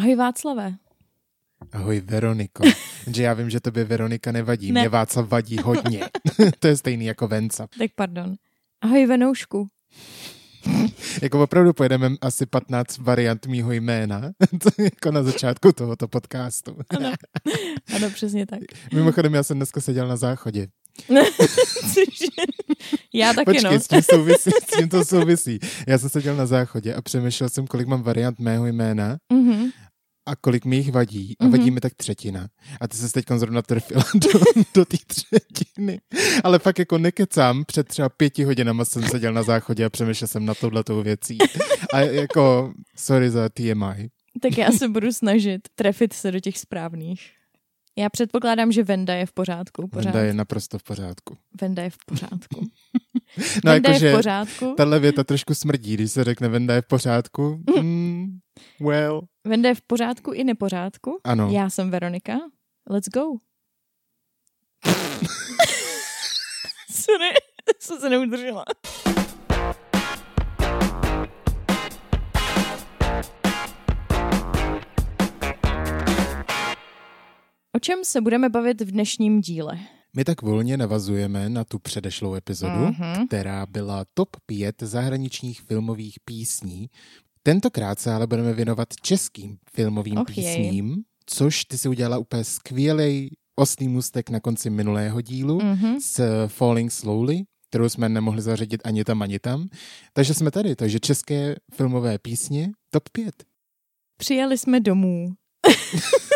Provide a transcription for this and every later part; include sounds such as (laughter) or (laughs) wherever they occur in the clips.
Ahoj Václave. Ahoj Veroniko. (laughs) Že já vím, že tobě Veronika nevadí. Ne. Mě Václav vadí hodně. (laughs) to je stejný jako Venca. Tak pardon. Ahoj Venoušku. (laughs) Jako opravdu pojedeme asi 15 variant mýho jména, jako na začátku tohoto podcastu. Ano, ano přesně tak. Mimochodem, já jsem dneska seděl na záchodě. Já taky Počkej, no. s tím, souvisí, s tím to souvisí. Já jsem seděl na záchodě a přemýšlel jsem, kolik mám variant mého jména Mhm. A kolik mi jich vadí. A Mhm. vadí mi tak třetina. A ty se teď zrovna trfila (laughs) do, do té třetiny. Ale fakt jako nekecám, před třeba pěti hodinama jsem seděl na záchodě a přemýšlel jsem na touhletou věcí. A jako, sorry za TMI. Tak já se budu snažit trefit se do těch správných. Já předpokládám, že Venda je v pořádku. Pořád. Venda je naprosto v pořádku. Venda je v pořádku. (laughs) No Venda je jakože v pořádku. tahle věta trošku smrdí, když se řekne Venda je v pořádku. (laughs) Mm, well, Venda je v pořádku i nepořádku. ano. Já jsem Veronika. Let's go. (laughs) Sorry, jsem se neudržela. O čem se budeme bavit v dnešním díle? My tak volně navazujeme na tu předešlou epizodu, Mhm. která byla top 5 zahraničních filmových písní. Tentokrát se ale budeme věnovat českým filmovým jej. písním, což ty si udělala úplně skvělý oslý můstek na konci minulého dílu Mhm. s Falling Slowly, kterou jsme nemohli zařadit ani tam, ani tam. Takže jsme tady, takže české filmové písně top 5. Přijeli jsme domů. (laughs)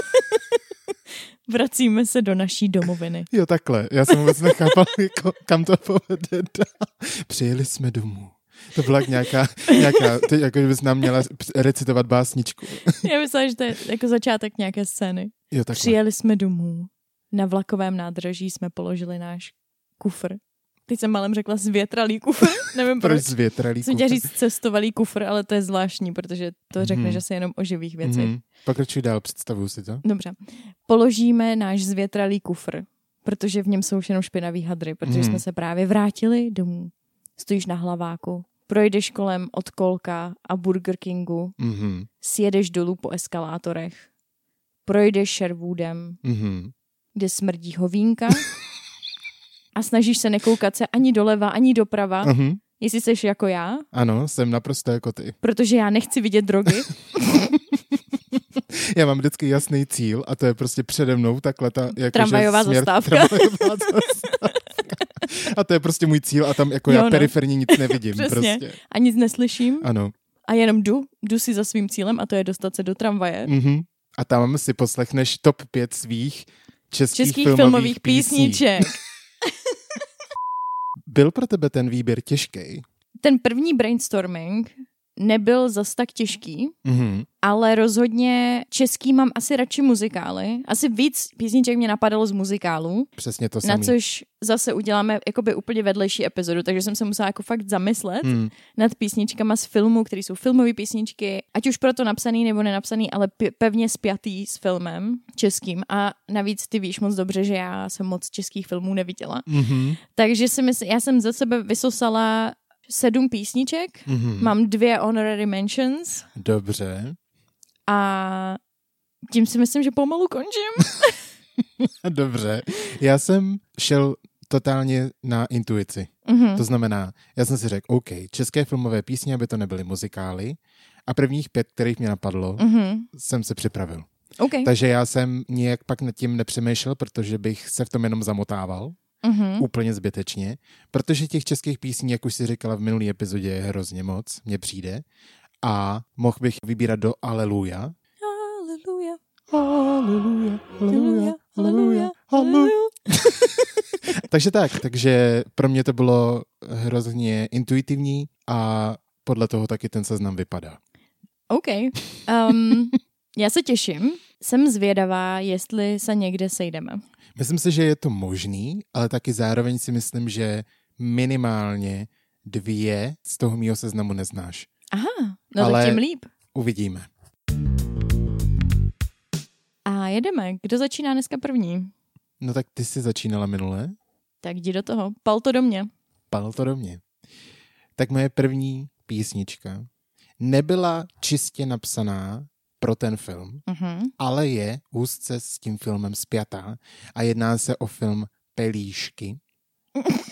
Vracíme se do naší domoviny. Jo, takhle. Já jsem vůbec nechápal, (laughs) jako, kam to povede dál. Přijeli jsme domů. To byla jak nějaká, nějaká ty, jako bys nám měla recitovat básničku. (laughs) Já myslím, že to je jako začátek nějaké scény. Jo, takhle. Přijeli jsme domů. Na vlakovém nádraží jsme položili náš kufr. Teď jsem malem řekla zvětralý kufr, (laughs) nevím Proč proč. zvětralý Jsem chtěla říct cestovalý kufr, ale to je zvláštní, protože to řekne, Mhm. že se jenom o živých věcech. Mhm. Pokračuj dál, představuju si to. Dobře. Položíme náš zvětralý kufr, protože v něm jsou už jenom špinavý hadry, protože Mhm. jsme se právě vrátili domů. Stojíš na hlaváku, projdeš kolem od Kolka a Burger Kingu, Mhm. sjedeš dolů po eskalátorech, projdeš Sherwoodem, Mhm. kde smrdí hovínka (laughs) a snažíš se nekoukat se ani doleva, ani doprava, Mhm. jestli jsi jako já, Ano, jsem naprosto jako ty. protože já nechci vidět drogy. (laughs) Já mám vždycky jasný cíl a to je prostě přede mnou takhle ta jako, Tramvajová že směr, zastávka. Tramvajová (laughs) zastávka. A to je prostě můj cíl a tam jako Jo, já no. periferně nic nevidím. Přesně. Prostě. A nic neslyším Ano. a jenom jdu, jdu si za svým cílem a to je dostat se do tramvaje. Mhm. A tam si poslechneš top 5 svých českých, Českých filmových, filmových písní. písniček. (laughs) Byl pro tebe ten výběr těžký? Ten první brainstorming nebyl zas tak těžký, Mhm. ale rozhodně český mám asi radši muzikály. Asi víc písniček mě napadalo z muzikálů, Přesně to na samé. což zase uděláme jakoby úplně vedlejší epizodu, takže jsem se musela jako fakt zamyslet Hmm. nad písničkama z filmu, které jsou filmové písničky, ať už proto napsaný nebo nenapsaný, ale pe- pevně spjatý s filmem českým. A navíc ty víš moc dobře, že já jsem moc českých filmů neviděla. Mhm. Takže si myslím, já jsem ze sebe vysosala sedm písniček, Mhm. mám dvě honorary mentions Dobře. a tím si myslím, že pomalu končím. (laughs) (laughs) Dobře. Já jsem šel totálně na intuici. Mhm. To znamená, já jsem si řekl, OK, české filmové písně, aby to nebyly muzikály. A prvních pět, kterých mě napadlo, Mhm. jsem se připravil. OK. Takže já jsem nějak pak nad tím nepřemýšlel, protože bych se v tom jenom zamotával. Mhm. Úplně zbytečně. Protože těch českých písní, jak už si říkala v minulý epizodě, je hrozně moc, mně přijde. A mohl bych vybírat do Aleluja. Haleluja, Aleluja, haleluja, haleluja, haleluja. Takže tak, takže pro mě to bylo hrozně intuitivní a podle toho taky ten seznam vypadá. OK. Um, (laughs) já se těším. Jsem zvědavá, jestli se někde sejdeme. Myslím si, že je to možný, ale taky zároveň si myslím, že minimálně dvě z toho mýho seznamu neznáš. Aha, no Ale- tak tím líp. Uvidíme. A jedeme. Kdo začíná dneska první? No tak ty jsi začínala minule, Tak jdi do toho. Pal to do mě. pal to do mě. Tak moje první písnička nebyla čistě napsaná pro ten film, Mhm. ale je úzce s tím filmem spjatá a jedná se o film Pelíšky. (laughs)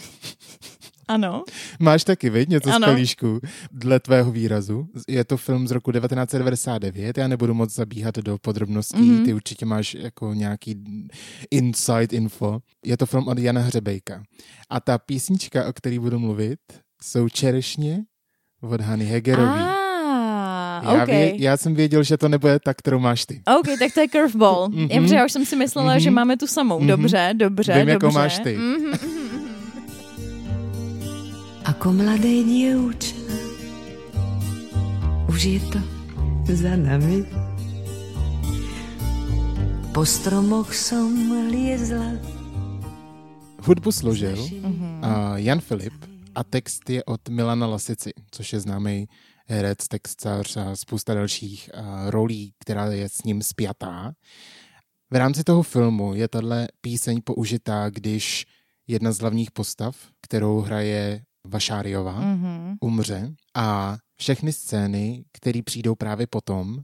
Ano. Máš taky, viď, něco Ano. z Pelíšku, dle tvého výrazu. Je to film z roku 1999, já nebudu moc zabíhat do podrobností, Mhm. ty určitě máš jako nějaký inside info. Je to film od Jana Hřebejka. A ta písnička, o který budu mluvit, jsou Čerešně od Hany Hegerový. Ah, já, OK. vě, já jsem věděl, že to nebude ta, kterou máš ty. OK, tak to je curveball. (laughs) Mhm. Dobře, já už jsem si myslela, že Mhm. máme tu samou. Mhm. Dobře, dobře, Vím, dobře. jakou máš ty. Mhm. Ako mladé dievča Už je to za nami Po stromoch som liezla Hudbu složil Mhm. a Jan Filip a text je od Milana Lasici, což je známý herec, textař a spousta dalších a, rolí, která je s ním spjatá. V rámci toho filmu je tahle píseň použitá, když jedna z hlavních postav, kterou hraje Vašáriová, Mhm. umře a všechny scény, které přijdou právě potom,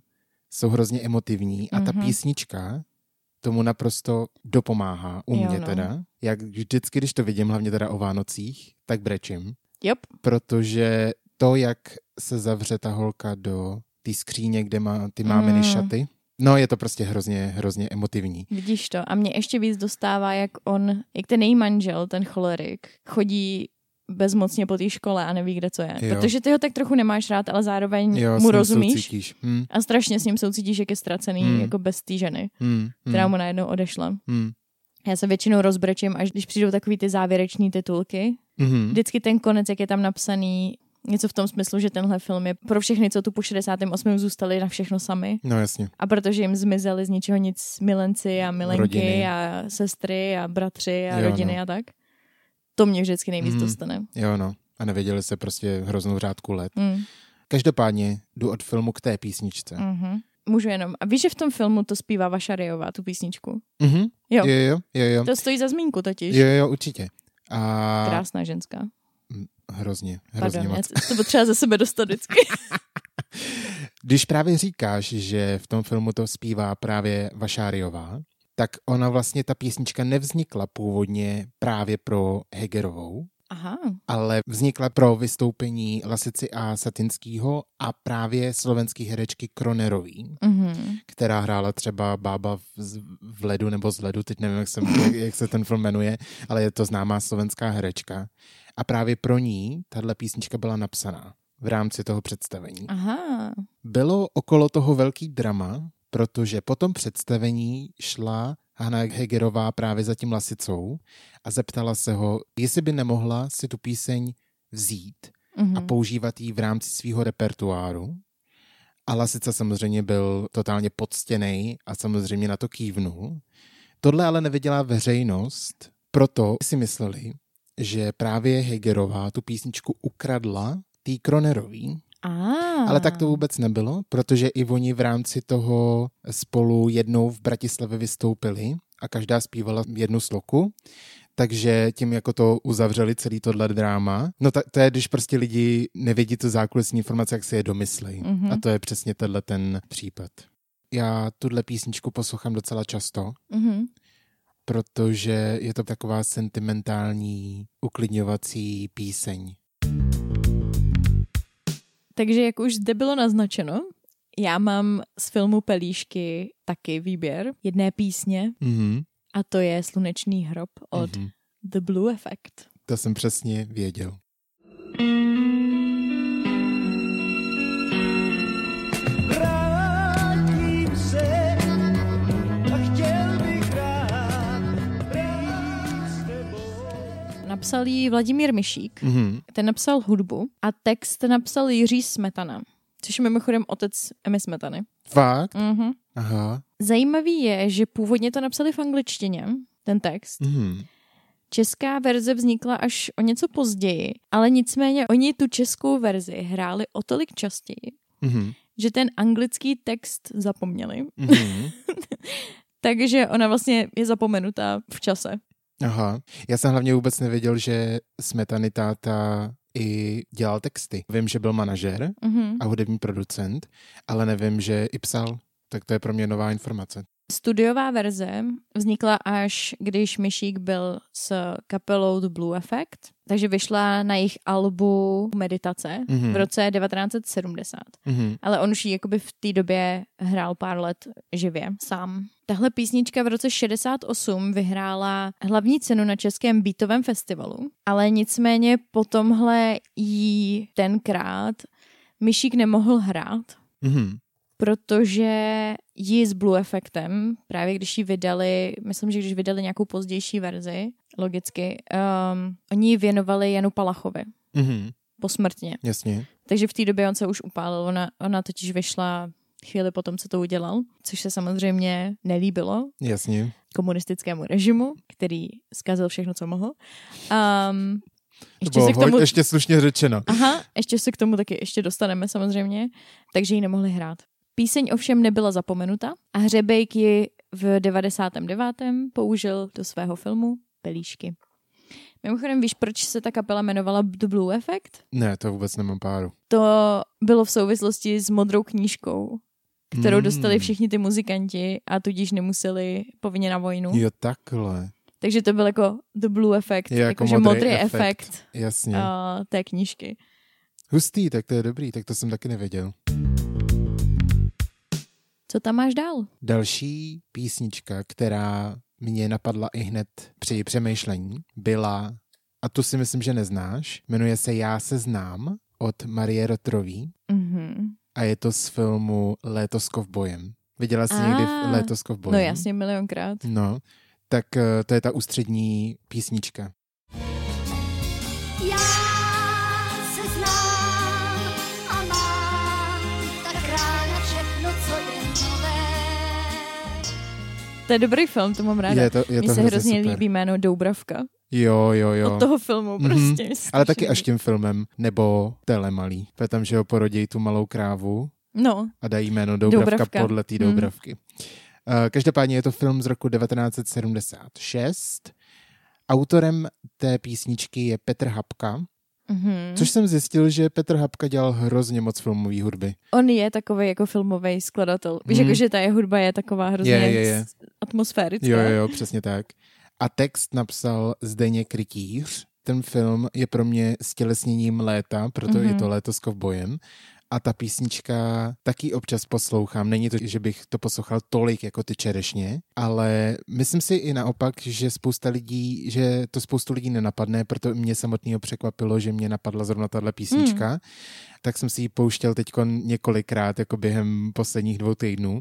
jsou hrozně emotivní a ta Mhm. písnička tomu naprosto dopomáhá, u Jo, mě no. teda. Jak vždycky, když to vidím, hlavně teda o Vánocích, tak brečím, Yep. protože to, jak se zavře ta holka do té skříně, kde má ty máminy Mm. šaty, no je to prostě hrozně, hrozně emotivní. Vidíš to. A mě ještě víc dostává, jak on, jak ten její manžel, ten cholerik, chodí bezmocně po té škole a neví, kde co je. Jo. Protože ty ho tak trochu nemáš rád, ale zároveň Jo, mu rozumíš soucítíš. Hm, a strašně s ním soucítíš, jak je ztracený, Hmm. jako bez té ženy, hm, která hm, mu najednou odešla. hm, Já se většinou rozbrečím, až když přijdou takový ty závěreční titulky. hm. Vždycky ten konec, jak je tam napsaný, něco v tom smyslu, že tenhle film je pro všechny, co tu po 68. zůstali na všechno sami. No jasně. A protože jim zmizeli z ničeho nic milenci a milenky Rodiny. a sestry a bratři a Jo, rodiny no. a tak. To mě vždycky nejvíc Mhm. dostane. Jo no. A nevěděli se prostě hroznou řádku let. Mm. Každopádně jdu od filmu k té písničce. Mm-hmm. Můžu jenom. A víš, že v tom filmu to zpívá Vašariová, tu písničku? Mhm. Jo. Jo, jo, jo, jo. To stojí za zmínku totiž. Jo, jo, určitě. A Krásná ženská. Hrozně, hrozně Pardon, já moc. to potřeba ze sebe dostat vždycky. (laughs) Když právě říkáš, že v tom filmu to zpívá právě Vašáriová, tak ona vlastně, ta písnička nevznikla původně právě pro Hegerovou, Aha. ale vznikla pro vystoupení Lasici a Satinskýho a právě slovenský herečky Kronerový, Mhm. která hrála třeba Bába v, v ledu nebo z ledu, teď nevím, jak, jsem, jak, jak se ten film jmenuje, ale je to známá slovenská herečka. A právě pro ní tahle písnička byla napsaná v rámci toho představení. Aha. Bylo okolo toho velký drama, protože po tom představení šla Hanna Hegerová právě za tím Lasicou a zeptala se ho, jestli by nemohla si tu píseň vzít Mhm. a používat ji v rámci svého repertoáru. A Lasica samozřejmě byl totálně poctěný a samozřejmě na to kývnul. Tohle ale neviděla veřejnost, proto si mysleli, že právě Hegerová tu písničku ukradla tý Kronerový, Ah. ale tak to vůbec nebylo, protože i oni v rámci toho spolu jednou v Bratislavě vystoupili a každá zpívala jednu sloku, takže tím jako to uzavřeli celý tohle dráma. No tak to je, když prostě lidi nevědí tu zákulisní informace, jak si je domyslej. Mhm. A to je přesně tenhle ten případ. Já tuhle písničku poslouchám docela často, Mhm. Protože je to taková sentimentální, uklidňovací píseň. Takže jak už zde bylo naznačeno, já mám z filmu Pelíšky taky výběr jedné písně Mhm. a to je Slunečný hrob od Mhm. The Blue Effect. To jsem přesně věděl. Napsal ji Vladimír Myšík, Mhm. ten napsal hudbu a text napsal Jiří Smetana, což je mimochodem otec Emy Smetany. Fakt? Mhm. Aha. Zajímavý je, že původně to napsali v angličtině, ten text. Mhm. Česká verze vznikla až o něco později, ale nicméně oni tu českou verzi hráli o tolik častěji, Mhm. že ten anglický text zapomněli. Mhm. (laughs) Takže ona vlastně je zapomenutá v čase. Aha. Já jsem hlavně vůbec nevěděl, že Smetany táta i dělal texty. Vím, že byl manažer Mhm. a hudební producent, ale nevím, že i psal. Tak to je pro mě nová informace. Studiová verze vznikla až když Myšík byl s kapelou The Blue Effect, takže vyšla na jejich albu Meditace Mhm. v roce 1970. Mhm. Ale on už ji jakoby v té době hrál pár let živě sám. Tahle písnička v roce 68 vyhrála hlavní cenu na Českém beatovém festivalu, ale nicméně po tomhle jí tenkrát Myšík nemohl hrát, Mhm. Protože ji s Blue Effectem, právě když ji vydali, myslím, že když vydali nějakou pozdější verzi, logicky, um, oni ji věnovali Janu Palachovi Mhm. posmrtně. Jasně. Takže v té době on se už upálil. Ona, ona totiž vyšla chvíli potom, co to udělal, což se samozřejmě nelíbilo Jasně. komunistickému režimu, který zkazil všechno, co mohl. Um, To ještě se k tomu... ještě slušně řečeno. Aha, ještě se k tomu taky ještě dostaneme samozřejmě, takže ji nemohli hrát. Píseň ovšem nebyla zapomenuta a Hřebejk ji v 99. použil do svého filmu Pelíšky. Mimochodem, víš, proč se ta kapela jmenovala The Blue Effect? Ne, to vůbec nemám páru. To bylo v souvislosti s modrou knížkou, kterou Mm. dostali všichni ty muzikanti a tudíž nemuseli povinně na vojnu. Jo, takhle. Takže to byl jako The Blue Effect, Je jako jakože modrý modrý efekt. efekt Jasně. uh, té knížky. Hustý, tak to je dobrý, tak to jsem taky nevěděl. Co tam máš dál? Další písnička, která mě napadla i hned při přemýšlení, byla, a tu si myslím, že neznáš, jmenuje se Já se znám od Marie Rotrový Mhm. a je to z filmu Léto s kovbojem. Viděla jsi Ah. někdy v Léto s kovbojem? No jasně, milionkrát. No, tak eh, to je ta ústřední písnička. Já To je dobrý film, to mám ráda. Je to, je Mně to se hrozně super. líbí jméno Doubravka. Jo, jo, jo. Od toho filmu Mhm. prostě. Ale strašně taky až tím filmem, nebo Telemalý. To je tam, že ho porodějí tu malou krávu No, a dají jméno Doubravka, Doubravka. podle té Hmm. Doubravky. Eh, Každopádně je to film z roku 1976. Autorem té písničky je Petr Hapka, mhm. což jsem zjistil, že Petr Hapka dělal hrozně moc filmové hudby. on je takový jako filmový skladatel. Víš, Mhm. jako, že ta jeho hudba je taková hrozně Je, je, je. atmosférická. Jo, jo, jo, přesně tak. A text napsal Zdeněk Rytíř. Ten film je pro mě stělesněním léta, proto Mhm. je to léto s kovbojem. A ta písnička taky občas poslouchám. Není to, že bych to poslouchal tolik jako ty čerešně, ale myslím si i naopak, že spousta lidí, že to spoustu lidí nenapadne, proto mě samotného překvapilo, že mě napadla zrovna tahle písnička. Hmm. Tak jsem si ji pouštěl teď několikrát, jako během posledních dvou týdnů.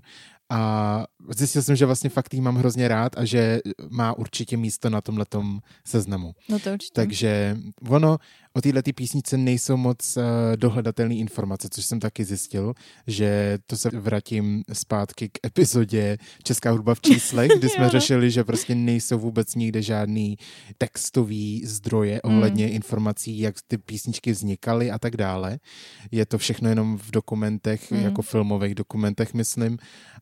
A zjistil jsem, že vlastně fakt jí mám hrozně rád a že má určitě místo na tomhletom seznamu. No to určitě. Takže ono, o této písnice nejsou moc uh, dohledatelné informace, což jsem taky zjistil, že to se vrátím zpátky k epizodě Česká hudba v číslech, (laughs) kdy jsme řešili, že prostě nejsou vůbec nikde žádný textový zdroje ohledně informací, jak ty písničky vznikaly a tak dále. Je to všechno jenom v dokumentech, Mm. jako filmových dokumentech, myslím.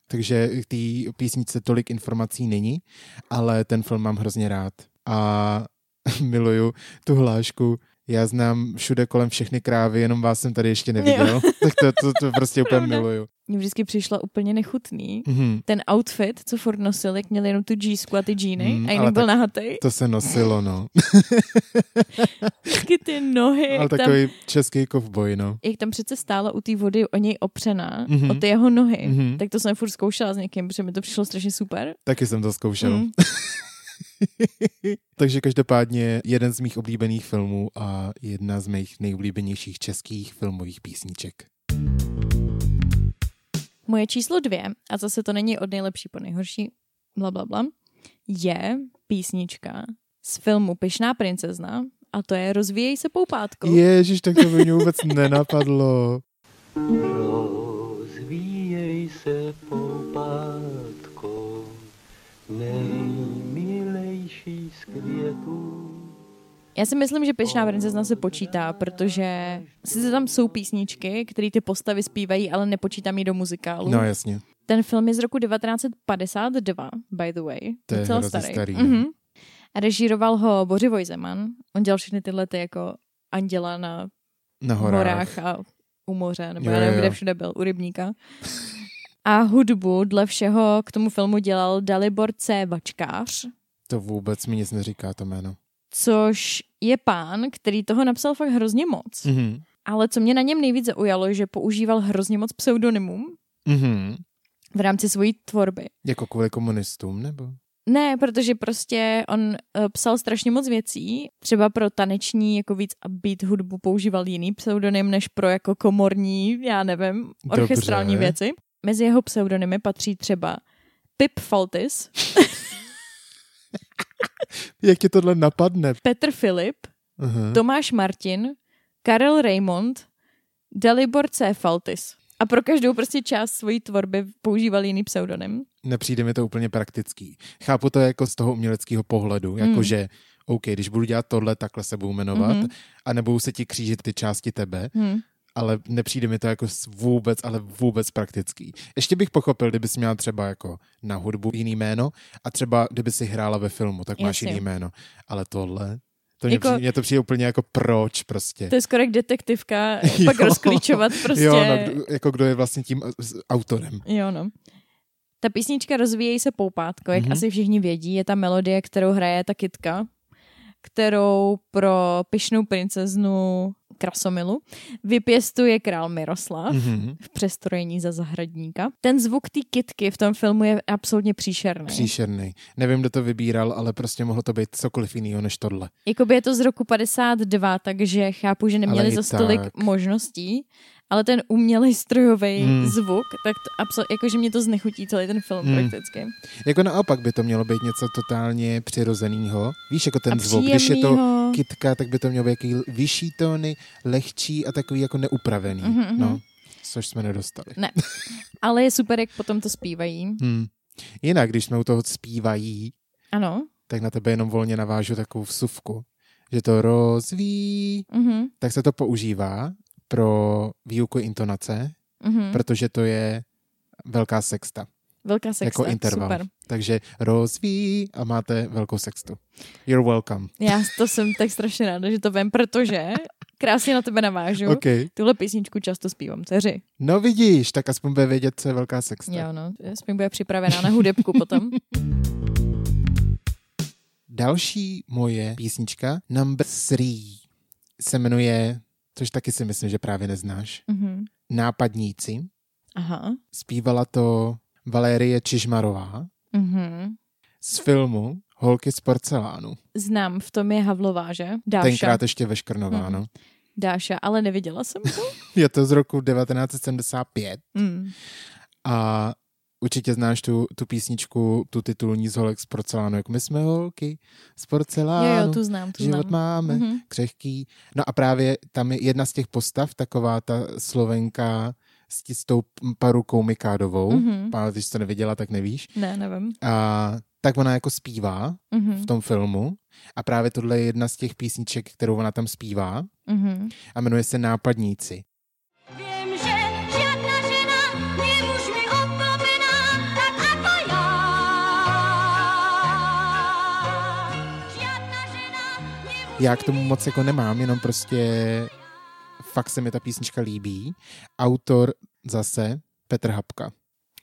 Takže k té písničce tolik informací není, ale ten film mám hrozně rád. A (laughs) miluju tu hlášku. Já znám všude kolem všechny krávy, jenom vás jsem tady ještě neviděl. (laughs) tak to, to, to prostě úplně Pravda. miluju. Mně vždycky přišlo úplně nechutný. Mhm. Ten outfit, co furt nosil, jak měl jenom tu džísku a ty džíny Mm, a jinak byl nahatej. To se nosilo, no. (laughs) Taky ty nohy, Ale tam, takový český kovboj, no. jak tam přece stála u té vody o něj opřená, Mhm. o ty jeho nohy, Mhm. tak to jsem furt zkoušela s někým, protože mi to přišlo strašně super. Taky jsem to zkoušel. Mm. (laughs) (laughs) Takže každopádně jeden z mých oblíbených filmů a jedna z mých nejoblíbenějších českých filmových písniček. Moje číslo dvě, a zase to není od nejlepší po nejhorší, bla, bla, bla, je písnička z filmu Pyšná princezna a to je Rozvíjej se poupátkou. Ježiš, tak to by mě vůbec nenapadlo. Rozvíjej se poupátko, nejmilejší květů. Já si myslím, že Pyšná princezna se počítá, protože sice tam jsou písničky, které ty postavy zpívají, ale nepočítám ji do muzikálu. No jasně. Ten film je z roku 1952, by the way. To je starý. starý. Mhm. A režíroval ho Bořivoj Zeman. On dělal všechny tyhle ty jako anděla na Na horách, horách. a u moře, nebo Jo, já nevím, jo, kde všude byl, u rybníka. A hudbu dle všeho k tomu filmu dělal Dalibor C. Vačkář, To vůbec mi nic neříká to jméno. což je pán, který toho napsal fakt hrozně moc. Mhm. Ale co mě na něm nejvíc zaujalo, že používal hrozně moc pseudonymů Mhm. v rámci svojí tvorby. Jako kvůli komunistům, nebo? Ne, protože prostě on uh, psal strašně moc věcí. Třeba pro taneční, jako víc a beat hudbu používal jiný pseudonym, než pro jako komorní, já nevím, orchestrální Dobře. věci. Mezi jeho pseudonymy patří třeba Pip Faltis, (laughs) (laughs) Jak ti tohle napadne? Petr Filip, Aha. Tomáš Martin, Karel Raymond, Dalibor C. Faltis. A pro každou prostě část svojí tvorby používal jiný pseudonym. Nepřijde mi to úplně praktický. Chápu to jako z toho uměleckého pohledu, jako Hmm. že OK, když budu dělat tohle, takhle se budu jmenovat Mhm. a nebudou se ti křížit ty části tebe, Hm. Ale nepřijde mi to jako vůbec, ale vůbec praktický. Ještě bych pochopil, kdyby jsi měla třeba jako na hudbu jiný jméno a třeba kdyby si hrála ve filmu, tak máš Jasně. jiný jméno. Ale tohle, to mě, Jako- přijde, mě to přijde úplně jako proč prostě. To je skoro jak detektivka, (laughs) pak Jo. rozklíčovat prostě. Jo, no, jako kdo je vlastně tím s- autorem. Jo, no. Ta písnička Rozvíjej se poupátko, jak Mhm. mm-hmm. asi všichni vědí, je ta melodie, kterou hraje ta kitka, kterou pro pyšnou princeznu Krasomilu vypěstuje král Miroslav Mhm. v přestrojení za zahradníka. Ten zvuk té kitky v tom filmu je absolutně příšerný. Příšerný. Nevím, kdo to vybíral, ale prostě mohlo to být cokoliv jiného než tohle. Jakoby je to z roku 52, takže chápu, že neměli za tolik možností, ale ten umělej strojový Hmm. zvuk, tak to absol- jakože mě to znechutí celý ten film Hmm. prakticky. Jako naopak by to mělo být něco totálně přirozeného. Víš, jako ten A zvuk. Když je to příjemnýho. kitka, tak by to mělo být jaký vyšší tóny, lehčí a takový jako neupravený. Mhm, mhm. No, což jsme nedostali. Ne. Ale je super, jak potom to zpívají. Hmm. Jinak, když jsme u toho zpívají, Ano. tak na tebe jenom volně navážu takovou vsuvku, že to rozví, Mhm. tak se to používá pro výuku intonace, Mhm. protože to je velká sexta, Velká sexta. jako interval. Super. Takže rozví a máte velkou sextu. You're welcome. Já to jsem tak strašně ráda, že to vím, protože krásně na tebe navážu. OK. Tuhle písničku často zpívám dceři. No vidíš, tak aspoň bude vědět, co je velká sexta. Jo, no. Aspoň bude připravená na hudebku potom. Další moje písnička, number three, se jmenuje, což taky si myslím, že právě neznáš, Mhm. Nápadníci. Aha. Zpívala to Valérie Čižmarová Mhm. z filmu Holky z porcelánu. Znám, v tom je Havlová, že? Dáša. Tenkrát ještě ve Škrnová, Mhm. no. Dáša, ale neviděla jsem to. (laughs) Je to z roku 1975 Mm. a určitě znáš tu, tu písničku, tu titulní z Holek z porcelánu, jako my jsme holky z porcelánu. Jo, jo, tu znám, tu Život znám. máme, Mhm. křehký. No a právě tam je jedna z těch postav, taková ta slovenka s, tí- s tou parukou Mikádovou. Mhm. Mm-hmm. Když jsi to neviděla, tak nevíš. Ne, nevím. A tak ona jako zpívá Mhm. v tom filmu a právě tohle je jedna z těch písniček, kterou ona tam zpívá Mhm. a jmenuje se Nápadníci. Já k tomu moc jako nemám, jenom prostě fakt se mi ta písnička líbí. Autor zase Petr Hapka.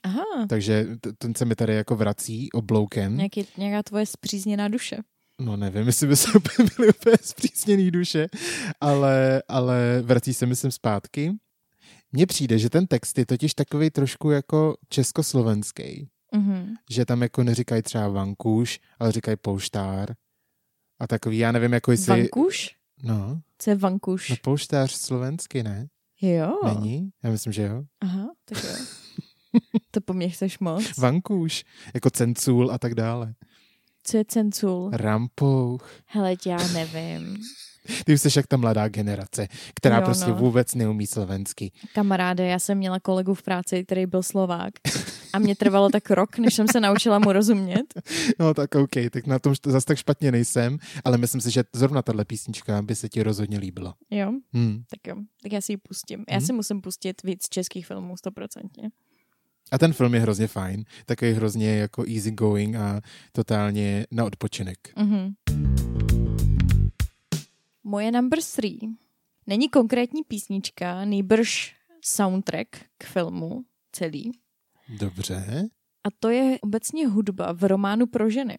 Aha, Takže ten se mi tady jako vrací obloukem. Nějaký, nějaká tvoje zpřízněná duše. No nevím, jestli by se (laughs) úplně byly úplně zpřísněný duše, ale, ale vrací se myslím zpátky. Mně přijde, že ten text je totiž takový trošku jako československý. Mhm. Že tam jako neříkají třeba vankůš, ale říkají polštár. A takový, já nevím, jako jestli... Vankuš? No, Co je vankuš? no polštář slovensky, ne? Jo. Není? Já myslím, že jo. Aha, tak jo. (laughs) to po mně chceš moc. Vankůš, jako cencůl a tak dále. Co je cencul? Rampouch. Hele, já nevím. Ty už jsi jak ta mladá generace, která Jo, prostě no. vůbec neumí slovensky. Kamaráde, já jsem měla kolegu v práci, který byl Slovák. A mě trvalo tak rok, než jsem se naučila mu rozumět. No tak OK, tak na tom št- zas tak špatně nejsem, ale myslím si, že zrovna tahle písnička by se ti rozhodně líbila. Jo, Hmm. tak jo. Tak já si ji pustím. Já Mhm. si musím pustit víc českých filmů, stoprocentně. A ten film je hrozně fajn, takový hrozně jako easy going a totálně na odpočinek. Mhm. Moje number three není konkrétní písnička, nýbrž soundtrack k filmu celý. Dobře. A to je obecně hudba v románu pro ženy.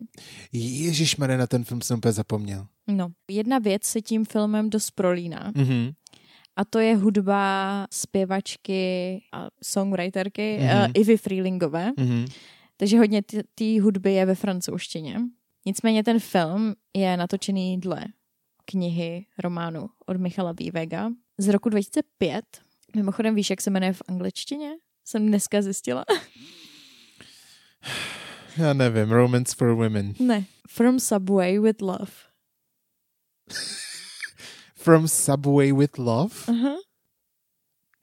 Ježíš na ten film jsem úplně zapomněl. No, jedna věc se tím filmem dost prolíná. Mhm. A to je hudba zpěvačky a songwriterky Mhm. mm-hmm. uh, Ivy Freelingové. Mhm. Takže hodně té hudby je ve francouzštině. Nicméně ten film je natočený dle knihy románu od Michala Vývega z roku 2005. Mimochodem víš, jak se jmenuje v angličtině? Jsem dneska zjistila. (sighs) Já nevím, Romance for Women. ne. From Subway with Love. (laughs) From Subway with Love? Aha.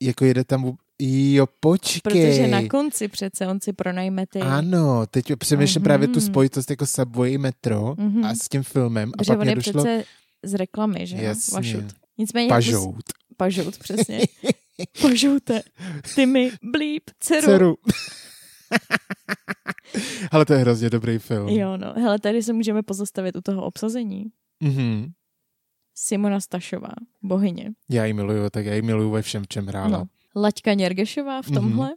Jako jede tam... Jo, počkej. Protože na konci přece on si pronajme ty... Ano, teď přemýšlím Mhm. právě tu spojitost jako Subway metro Mhm. a s tím filmem. A Protože pak on je došlo přece z reklamy, že? Jasně. Vašut. Nicméně... pažout. Pažout, přesně. (laughs) Pažoute. Ty mi blíp, dceru. Dceru. (laughs) Ale to je hrozně dobrý film. Jo, no. Hele, tady se můžeme pozastavit u toho obsazení. Mhm. Simona Stašová, bohyně. Já ji miluju, tak já ji miluju ve všem, v čem hrála. No. Laďka Něrgešová v Mhm. tomhle.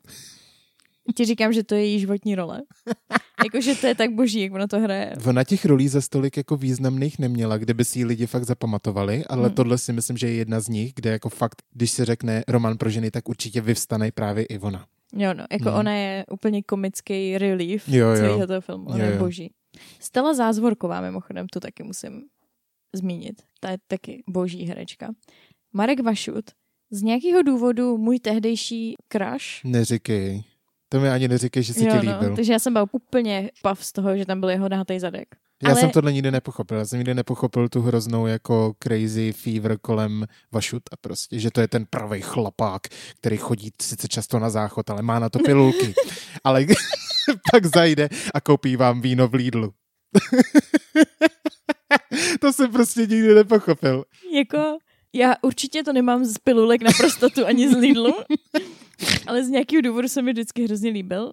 Ti říkám, že to je její životní role. (laughs) Jakože to je tak boží, jak ona to hraje. Ona těch rolí za stolik jako významných neměla, kde by si ji lidi fakt zapamatovali, ale Hmm. tohle si myslím, že je jedna z nich, kde jako fakt, když se řekne román pro ženy, tak určitě vyvstane právě i ona. Jo, no, jako Mhm. ona je úplně komický relief Jo, jo. celého toho filmu. Ona Jo, je jo. boží. Stella Zázvorková, mimochodem, tu taky musím zmínit. Ta je taky boží herečka. Marek Vašut, z nějakého důvodu můj tehdejší crush. Neříkej. To mi ani neříkej, že si jo, ti líbil. no, takže já jsem byl úplně pav z toho, že tam byl jeho nahatý zadek. Já ale- jsem tohle nikdy nepochopil. Já jsem nikdy nepochopil tu hroznou jako crazy fever kolem Vašuta prostě, že to je ten pravý chlapák, který chodí sice často na záchod, ale má na to pilulky. (laughs) ale (laughs) pak zajde a koupí vám víno v Lidlu. (laughs) to jsem prostě nikdy nepochopil. Jako, já určitě to nemám z pilulek na prostatu ani z Lidlu, ale z nějakého důvodu se mi vždycky hrozně líbil.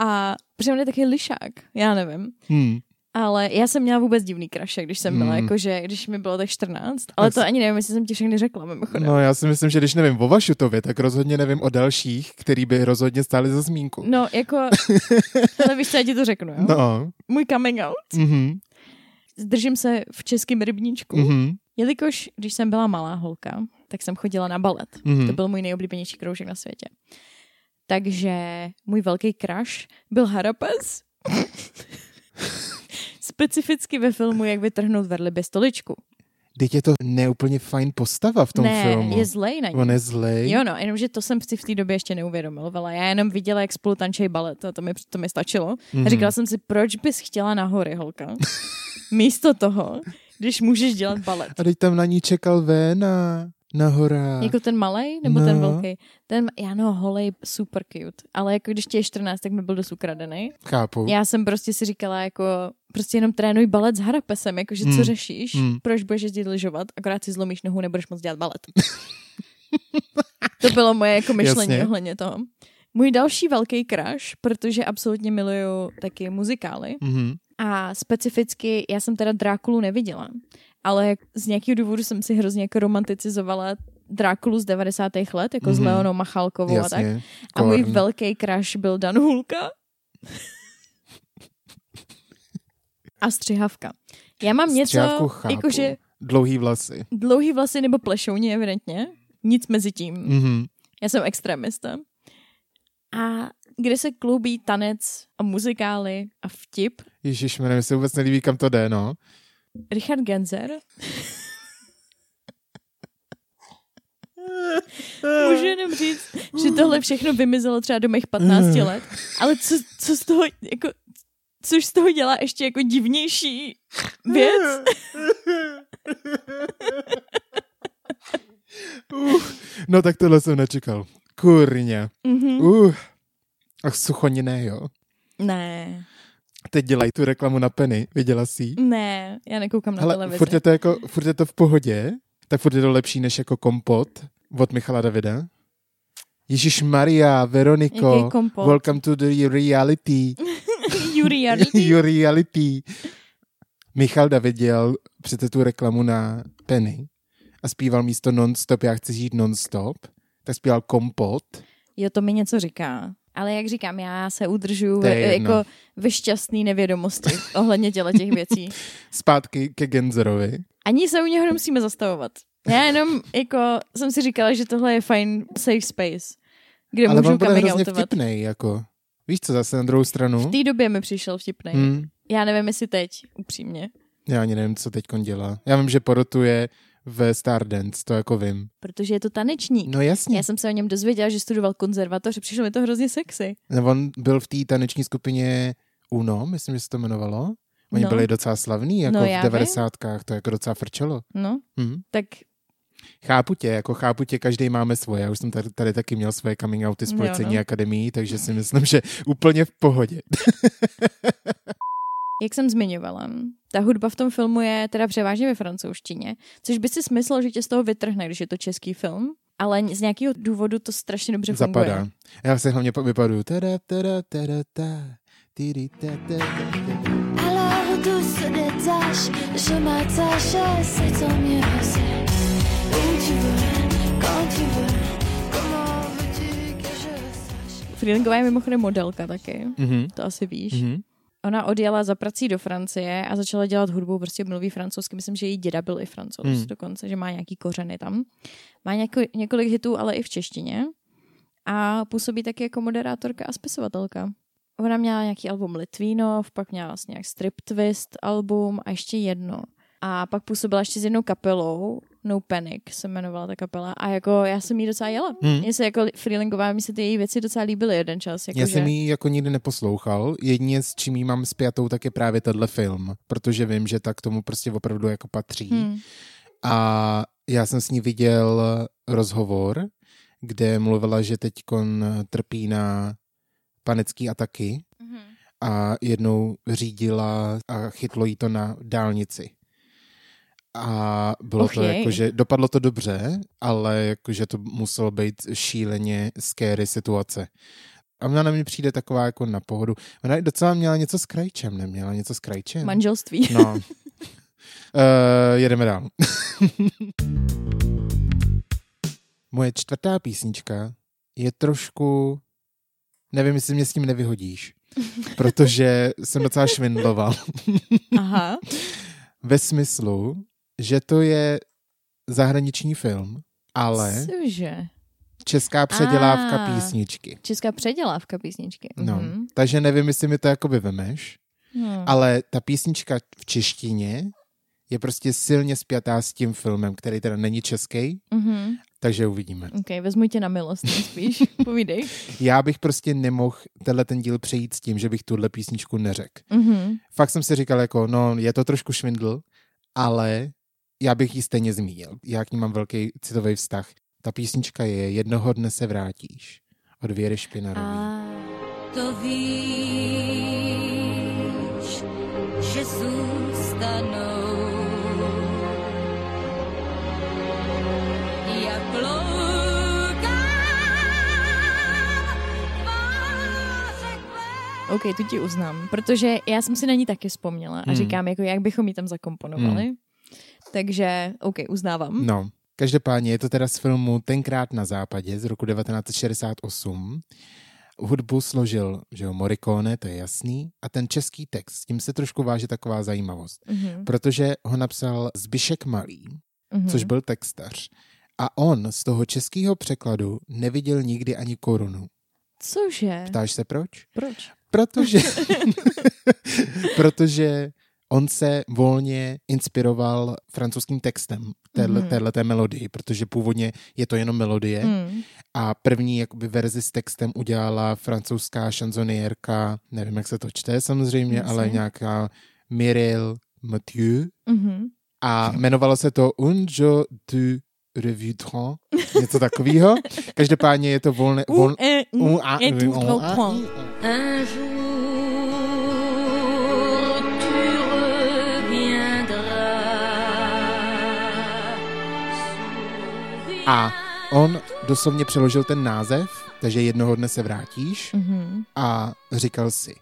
A protože on je taky lišák, já nevím. Hmm. Ale já jsem měla vůbec divný kraše, když jsem byla, Hmm. jakože, když mi bylo tak 14. Ale to ani nevím, jestli jsem ti všechny řekla, mimochodem. No já si myslím, že když nevím o Vašutovi, tak rozhodně nevím o dalších, který by rozhodně stáli za zmínku. No, jako, (laughs) ale víš, co já ti to řeknu, jo? No. Můj coming out. Mhm. Zdržím se v českém rybníčku. Mhm. Jelikož, když jsem byla malá holka, tak jsem chodila na balet. Mhm. To byl můj nejoblíbenější kroužek na světě. Takže můj velký crush byl Harapes. (laughs) Specificky ve filmu Jak vytrhnout verliby stoličku. Teď je to neúplně fajn postava v tom ne, filmu. je zlej na ní. On je zlej. Jo no, jenomže to jsem si v té době ještě neuvědomovala. Já jenom viděla, jak spolu tančej balet a to mi, to mi stačilo. Mhm. A říkala jsem si, proč bys chtěla na hory, holka? (laughs) Místo toho, když můžeš dělat balet. A teď tam na ní čekal Véna na horách. Jako ten malej nebo No. ten velký? Ten, já no, holej, super cute. Ale jako když ti je 14, tak mi byl dost ukradený. Chápu. Já jsem prostě si říkala, jako, prostě jenom trénuj balet s harapesem, jakože Hmm. co řešíš, Hmm. proč budeš jezdit lyžovat, akorát si zlomíš nohu, nebudeš moc dělat balet. (laughs) to bylo moje jako myšlení Jasně. ohledně toho. Můj další velký crush, protože absolutně miluju taky muzikály Mhm. a specificky, já jsem teda Drákulu neviděla, ale z nějakého důvodu jsem si hrozně jako romanticizovala Drákulu z 90. let, jako mm-hmm. s Mhm. Leonou Machalkovou a tak. Jasně. A můj Korn. velký crush byl Dan Hulka. a střihavka. Já mám něco, jakože Dlouhý vlasy. dlouhý vlasy nebo plešouně, evidentně. Nic mezi tím. Mhm. Já jsem extremista. A kde se kloubí tanec a muzikály a vtip, Ježíš, mi se vůbec nelíbí, kam to jde, no. Richard Genzer. Můžu jenom říct, že tohle všechno vymizelo třeba do mých 15 let, ale co, co z toho, jako, což z toho dělá ještě jako divnější věc. Uh, no tak tohle jsem nečekal. Kurně. Mhm. Uh. Ach, suchoniné, jo. Ne, Teď dělají tu reklamu na Penny, viděla jsi ji? ne, já nekoukám na Hele, televizi. furt je, to jako, furt je to v pohodě, tak furt je to lepší než jako kompot od Michala Davida. Ježíš Maria, Veroniko, welcome to the reality. Yuri Yarlty. Your reality. Michal David dělal přece tu reklamu na Penny a zpíval místo non-stop, já chci žít non-stop, tak zpíval kompot. Jo, to mi něco říká. Ale jak říkám, já se je ve, jako ve šťastný nevědomosti ohledně těle těch věcí. (laughs) Zpátky ke Genzerovi. Ani se u něho nemusíme zastavovat. Já jenom jako jsem si říkala, že tohle je fajn safe space, kde Ale můžu coming hrozně outovat. vtipnej, jako. Víš co, zase na druhou stranu? V té době mi přišel vtipný. Hmm, Já nevím, jestli teď, upřímně. já ani nevím, co teď dělá. Já vím, že porotuje v Stardance, to jako vím. Protože je to tanečník. No jasně. Já jsem se o něm dozvěděla, že studoval konzervatoř, přišlo mi to hrozně sexy. No, on byl v té taneční skupině Uno, myslím, že se to jmenovalo. Oni No. byli docela slavní, jako No, v 90. to jako docela frčelo. No, Hm. tak Chápu tě, jako chápu tě, každý máme svoje. Já už jsem tady, tady taky měl svoje coming outy z Jo, policejní no. akademii, takže si myslím, že úplně v pohodě. (laughs) jak jsem zmiňovala, ta hudba v tom filmu je teda převážně ve francouzštině, což by si smyslel, že tě z toho vytrhne, když je to český film, ale z nějakého důvodu to strašně dobře funguje. Zapadá. Já se hlavně vypadu. Tada, tada, tada, ta, tiri, ta, ta, ta, ta. Alors tout se détache, je m'attache, c'est tant mieux, c'est où tu veux, quand tu veux, comment veux-tu que je sache Freelingová je mimochodem modelka taky, Mhm, to asi víš. mhm. Ona odjela za prací do Francie a začala dělat hudbu, prostě mluví francouzsky. Myslím, že její děda byl i francouz Hmm. dokonce, že má nějaký kořeny tam. Má něko, několik hitů, ale i v češtině. A působí taky jako moderátorka a spisovatelka. Ona měla nějaký album Litvínov, pak měla vlastně nějak Strip Twist album a ještě jedno. A pak působila ještě s jednou kapelou, No Panic se jmenovala ta kapela. A jako já jsem jí docela jela. Hmm. Mně se jako freelingová, mi se ty její věci docela líbily jeden čas. Jako Já že... jsem ji jako nikdy neposlouchal. Jedině s čím ji mám spjatou, tak je právě tenhle film, protože vím, že tak tomu prostě opravdu jako patří. Hmm. A já jsem s ní viděl rozhovor, kde mluvila, že teď trpí na panické ataky Mhm. a jednou řídila a chytlo jí to na dálnici. A bylo Och to jako, že dopadlo to dobře, ale jakože to muselo být šíleně scary situace. A ona na mě přijde taková jako na pohodu. Ona docela měla něco s krajčem, neměla něco s krajčem? Manželství. No. Uh, (laughs) jedeme dál. (laughs) Moje čtvrtá písnička je trošku... Nevím, jestli mě s tím nevyhodíš, (laughs) protože jsem docela švindloval. Aha. Ve smyslu, že to je zahraniční film, ale Cože? česká předělávka Ah. písničky. Česká předělávka písničky. No, Mhm. takže nevím, jestli mi to jako vyvemeš, Hmm. ale ta písnička v češtině je prostě silně spjatá s tím filmem, který teda není český, Mhm. takže uvidíme. OK, vezmu tě na milost spíš. (laughs) Povídej. Já bych prostě nemohl tenhle ten díl přejít s tím, že bych tuhle písničku neřekl. Mhm. Fakt jsem si říkal jako, no je to trošku švindl, ale já bych ji stejně zmínil. Já k ní mám velký citový vztah. Ta písnička je Jednoho dne se vrátíš od Věry Špinarové. A To víš, že zůstanou. Jak OK, tu ti uznám, protože já jsem si na ní taky vzpomněla a Hmm. říkám, jako jak bychom ji tam zakomponovali. Takže, OK, uznávám. No, každopádně je to teda z filmu Tenkrát na západě z roku 1968. Hudbu složil že jo, Morricone, to je jasný, a ten český text, s tím se trošku váže taková zajímavost, Mhm. protože ho napsal Zbyšek Malý, Mhm. což byl textař. A on z toho českého překladu neviděl nikdy ani korunu. Cože? Ptáš se proč? Proč? Protože, (laughs) (laughs) protože on se volně inspiroval francouzským textem téhle, Mhm. téhleté melodii, protože původně je to jenom melodie Hmm. a první jakoby verzi s textem udělala francouzská šanzoniérka, nevím, jak se to čte samozřejmě, Jasně. ale nějaká Mireille Mathieu Mhm. a jmenovalo se to Un jour du revidrant, něco takového. (laughs) Každopádně je to volné... Vol, un, un, i, Un jour A on doslovně přeložil ten název, takže jednoho dne se vrátíš Mhm. a říkal si,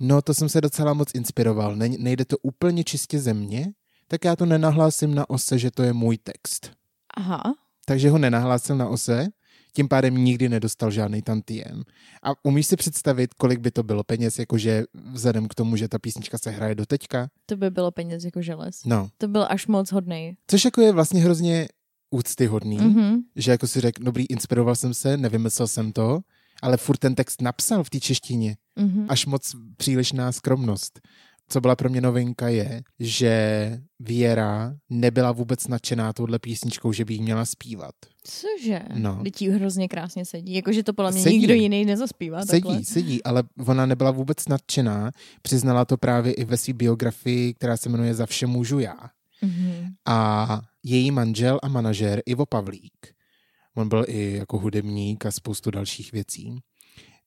no to jsem se docela moc inspiroval, ne, nejde to úplně čistě ze mě, tak já to nenahlásím na ose, že to je můj text. Aha. Takže ho nenahlásil na ose, tím pádem nikdy nedostal žádný tantiem. A umíš si představit, kolik by to bylo peněz, jakože vzhledem k tomu, že ta písnička se hraje do teďka? To by bylo peněz jako želez. No. To byl až moc hodnej. Což jako je vlastně hrozně úctyhodný, mm-hmm. Mhm. že jako si řekl, dobrý, inspiroval jsem se, nevymyslel jsem to, ale furt ten text napsal v té češtině. Mhm. Až moc přílišná skromnost. Co byla pro mě novinka je, že Věra nebyla vůbec nadšená touhle písničkou, že by jí měla zpívat. Cože? No. Teď jí hrozně krásně sedí. Jakože to podle mě Sedí. nikdo jiný nezaspívá. takhle. Sedí, sedí, ale ona nebyla vůbec nadšená. Přiznala to právě i ve své biografii, která se jmenuje Za vše můžu já. Mhm. A její manžel a manažer Ivo Pavlík, on byl i jako hudebník a spoustu dalších věcí,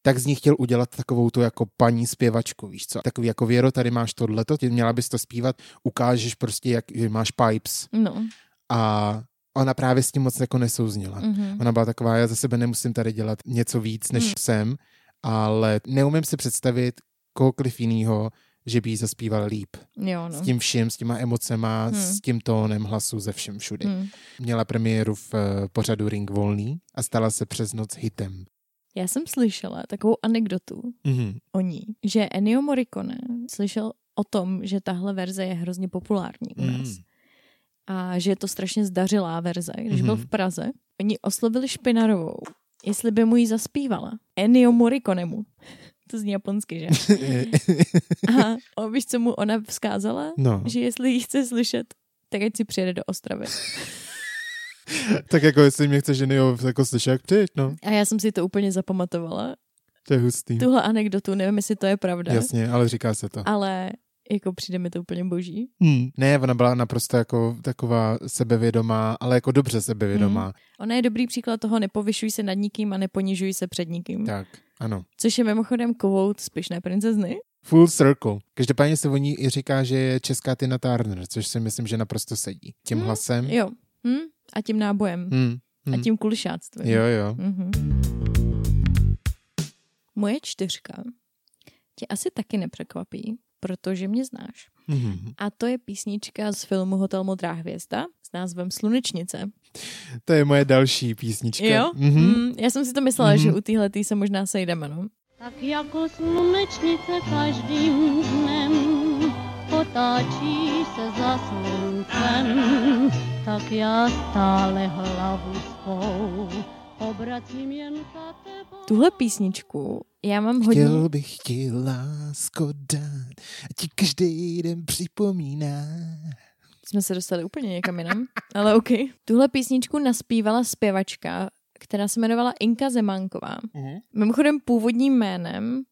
tak z ní chtěl udělat takovou tu jako paní zpěvačku, víš co? Takový jako Věro, tady máš tohleto, ty měla bys to zpívat, ukážeš prostě, jak že máš pipes. No. A ona právě s tím moc jako nesouznila. Mhm. Ona byla taková, já za sebe nemusím tady dělat něco víc, než Mm. jsem, ale neumím si představit kohokoliv jinýho, že by jí zaspíval líp. Jo, no. S tím vším, s těma emocema, Hmm. s tím tónem hlasu, ze všem všude. Hmm. Měla premiéru v eh, pořadu Ring Volný a stala se přes noc hitem. Já jsem slyšela takovou anekdotu Mhm. o ní, že Ennio Morricone slyšel o tom, že tahle verze je hrozně populární u nás. Mm. A že je to strašně zdařilá verze. Když byl Mhm. v Praze, oni oslovili Špinarovou, jestli by mu ji zaspívala. Ennio Morriconemu. To zní japonsky, že? (laughs) A víš, co mu ona vzkázala? no, Že jestli ji chce slyšet, tak ať si přijede do Ostravy. (laughs) tak jako jestli mě chceš Ženio jako slyšet, jak přijď, no. A já jsem si to úplně zapamatovala. To je hustý. Tuhle anekdotu, nevím, jestli to je pravda, Jasně, ale říká se to. ale jako přijde mi to úplně boží. Hmm. Ne, ona byla naprosto jako taková sebevědomá, ale jako dobře sebevědomá. Mhm. Ona je dobrý příklad toho, nepovyšuj se nad nikým a neponižuj se před nikým. Tak, ano. Což je mimochodem quote z Pyšné princezny. Full circle. Každopádně se o ní i říká, že je česká Tina Turner, což si myslím, že naprosto sedí. Tím Hmm, hlasem. Jo. Hm? A tím nábojem. Hmm. A Hmm. tím kulišáctvím. Jo, jo. Mhm. Moje čtyřka tě asi taky nepřekvapí, protože mě znáš. Mhm. A to je písnička z filmu Hotel Modrá hvězda s názvem Slunečnice. To je moje další písnička. Jo? Mhm. Mm, já jsem si to myslela, Mhm. že u téhle se možná sejdeme, no. Tak jako slunečnice každým dnem potáčí se za sluncem, tak já stále hlavu svou obracím jen za tebou. Tuhle písničku já mám hodně... Chtěl bych ti lásko dát, a ti každý den připomíná. Jsme se dostali úplně někam jinam, (laughs) ale OK. Tuhle písničku naspívala zpěvačka, která se jmenovala Inka Zemánková. Mhm. Mimochodem původním jménem